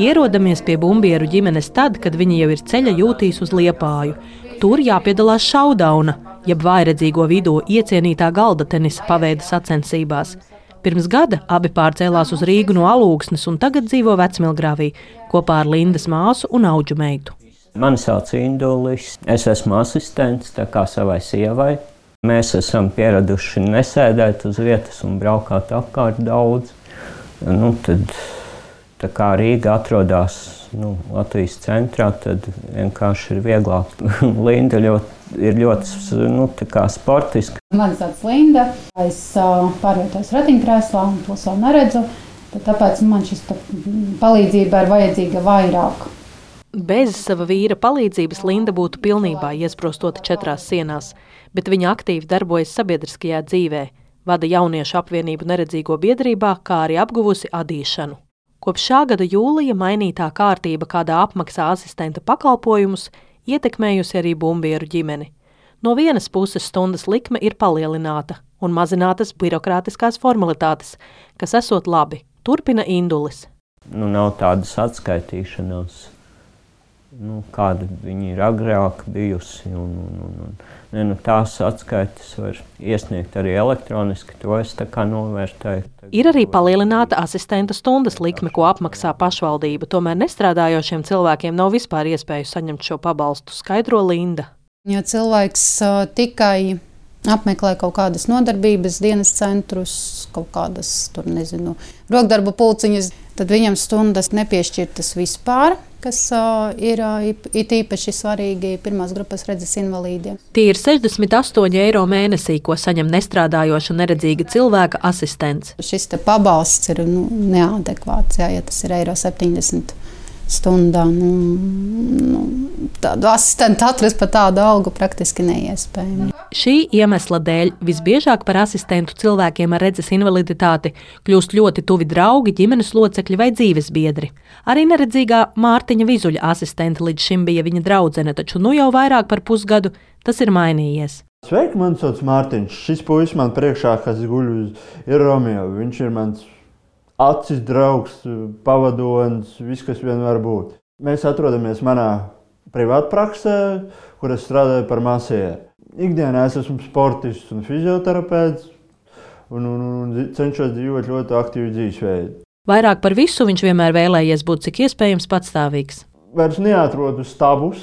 Ierodamies pie bumbieru ģimenes tad, kad viņi jau ir ceļa jūtīs uz liepāju. Tur jāpiedalās šaudauna, jeb vairedzīgo vidū iecienītā galda tenisa paveida sacensībās. Pirms gada abi pārcēlās uz Rīgu no alūksnes un tagad dzīvo Vecmilgrāvī kopā ar Lindas māsu un auģu meitu. Mani sauc Indulis, es esmu asistents savai sievai. Mēs esam pieraduši nesēdēt uz vietas un braukāt apkārt daudz. Nu, tad Tā kā Rīga atrodas nu, Latvijas centrā, tad vienkārši ir vieglāk. Linda ļoti, ir ļoti nu, sportiska. Mani sauc Linda. Es uh, pārvietojos ratiņkrēslā un plus vēl neredzu. Tāpēc man šis palīdzība ir vajadzīga vairāk. Bez sava vīra palīdzības Linda būtu pilnībā iesprostota četrās sienās, bet viņa aktīvi darbojas sabiedriskajā dzīvē, vada jauniešu apvienību neredzīgo biedrībā, kā arī apguvusi adīšanu. Kopš šā gada jūlija mainītā kārtība, kādā apmaksā asistenta pakalpojumus, ietekmējusi arī bumbieru ģimeni. No vienas puses stundas likme ir palielināta un mazinātas birokrātiskās formalitātes, kas esot labi, turpina Indulis. Nu, nav tādas atskaitīšanās nu, kāda viņi ir agrāk bijusi. Un, un, un, un, ne, nu, tās atskaites var iesniegt arī elektroniski. To es novērtēju. Ir arī palielināta asistenta stundas likme, ko apmaksā pašvaldība. Tomēr nestrādājošiem cilvēkiem nav vispār iespēju saņemt šo pabalstu, skaidro Linda. Ja cilvēks uh, tikai apmeklē kaut kādas nodarbības, dienas centrus, kaut kādas, tur nezinu, rokdarbu pulciņas, tad viņam stundas nepiešķirtas vispār kas uh, ir uh, it īpaši svarīgi pirmās grupas redzes invalīdiem. Tie ir 68 eiro mēnesī, ko saņem nestrādājoša neredzīga cilvēka asistents. Šis pabalsts ir nu, neadekvāts, jā, ja tas ir eiro 70 stundā. Nu, nu, tādu asistentu atrast par tādu algu praktiski neiespējami. Šī iemesla dēļ visbiežāk par asistentu cilvēkiem ar redzes invaliditāti kļūst ļoti tuvi draugi, ģimenes locekļi vai dzīves biedri. Arī neredzīgā Mārtiņa Vizuļa asistente līdz šim bija viņa draudzene, taču nu jau vairāk par pusgadu tas ir mainījies. Sveiki, man sauc Mārtiņš. Šis puisis man priekšā, kas guļ uz, Romeo. Viņš ir mans acis draugs, pavadonis, viss, kas vien var būt. Mēs atrodamies manā privātpraksē, kur es strādāju par masieru. Ikdienā es esmu sportists un fizioterapeits un, un, un cenšos dzīvot ļoti aktīvu dzīvesveidu. Vairāk par visu viņš vienmēr vēlējies būt cik iespējams patstāvīgs. Vairs neatrodu stabus,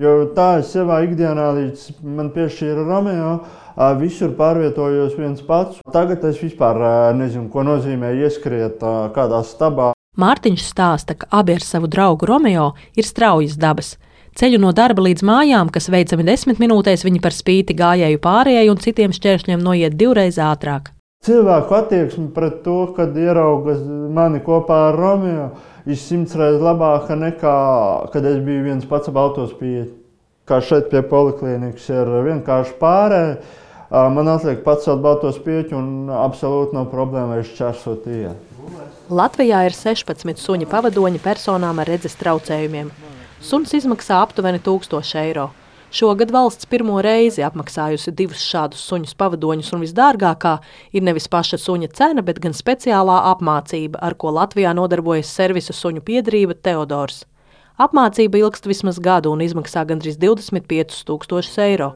jo tā es savā ikdienā līdz man piešķīra Romeo visur pārvietojos viens pats. Tagad es vispār nezinu, ko nozīmē ieskriet kādā stabā. Mārtiņš stāsta, ka abi ar savu draugu Romeo ir straujas dabas. Ceļu no darba līdz mājām, kas veicami desmit minūtēs, viņi par spīti gājēju pārējai un citiem šķēršļiem noiet divreiz ātrāk. Cilvēku attieksme pret to, kad ieraugas mani kopā ar Romeo, ir simts reizes labāka nekā, kad es biju viens pats ap autospīti. Kā šeit pie poliklīnikas ir vienkārši pārējai Man atliek pacelt baltos pieķi un absolūti nav problēma vairs čērsot ielu. Latvijā ir 16 suņu pavadoņi personām ar redzes traucējumiem. Suns izmaksā aptuveni 1000 eiro. Šogad valsts pirmo reizi apmaksājusi divus šādus suņus pavadoņus, un visdārgākā ir nevis paša suņa cena, bet gan speciālā apmācība, ar ko Latvijā nodarbojas servisa suņu piedrība Teodors. Apmācība ilgst vismaz gadu un izmaksā gandrīz 25 tūkstošus eiro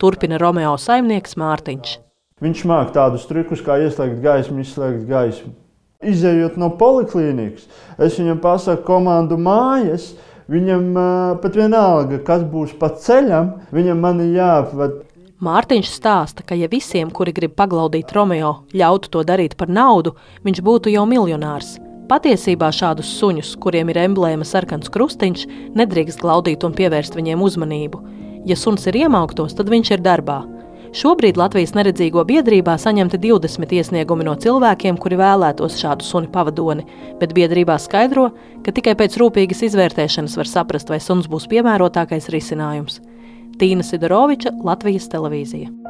turpina Romeo saimnieks Mārtiņš. Viņš māca tādus trikus, kā ieslēgt gaismu, izslēgt gaismu. Izejot no poliklīnikas, es viņam pasaku komandu mājas. Viņam pat vienalga, kas būs pa ceļam, viņam man ir jāapved. Mārtiņš stāsta, ka ja visiem, kuri grib paglaudīt Romeo, ļautu to darīt par naudu, viņš būtu jau miljonārs. Patiesībā šādus suņus, kuriem ir emblēma sarkans krustiņš, nedrīkst glaudīt un pievērst viņiem uzmanību. Ja suns ir iemauktos, tad viņš ir darbā. Šobrīd Latvijas neredzīgo biedrībā saņemti 20 iesniegumi no cilvēkiem, kuri vēlētos šādu suni pavadoni, bet biedrībā skaidro, ka tikai pēc rūpīgas izvērtēšanas var saprast, vai suns būs piemērotākais risinājums. Tīna Sidoroviča, Latvijas televīzija.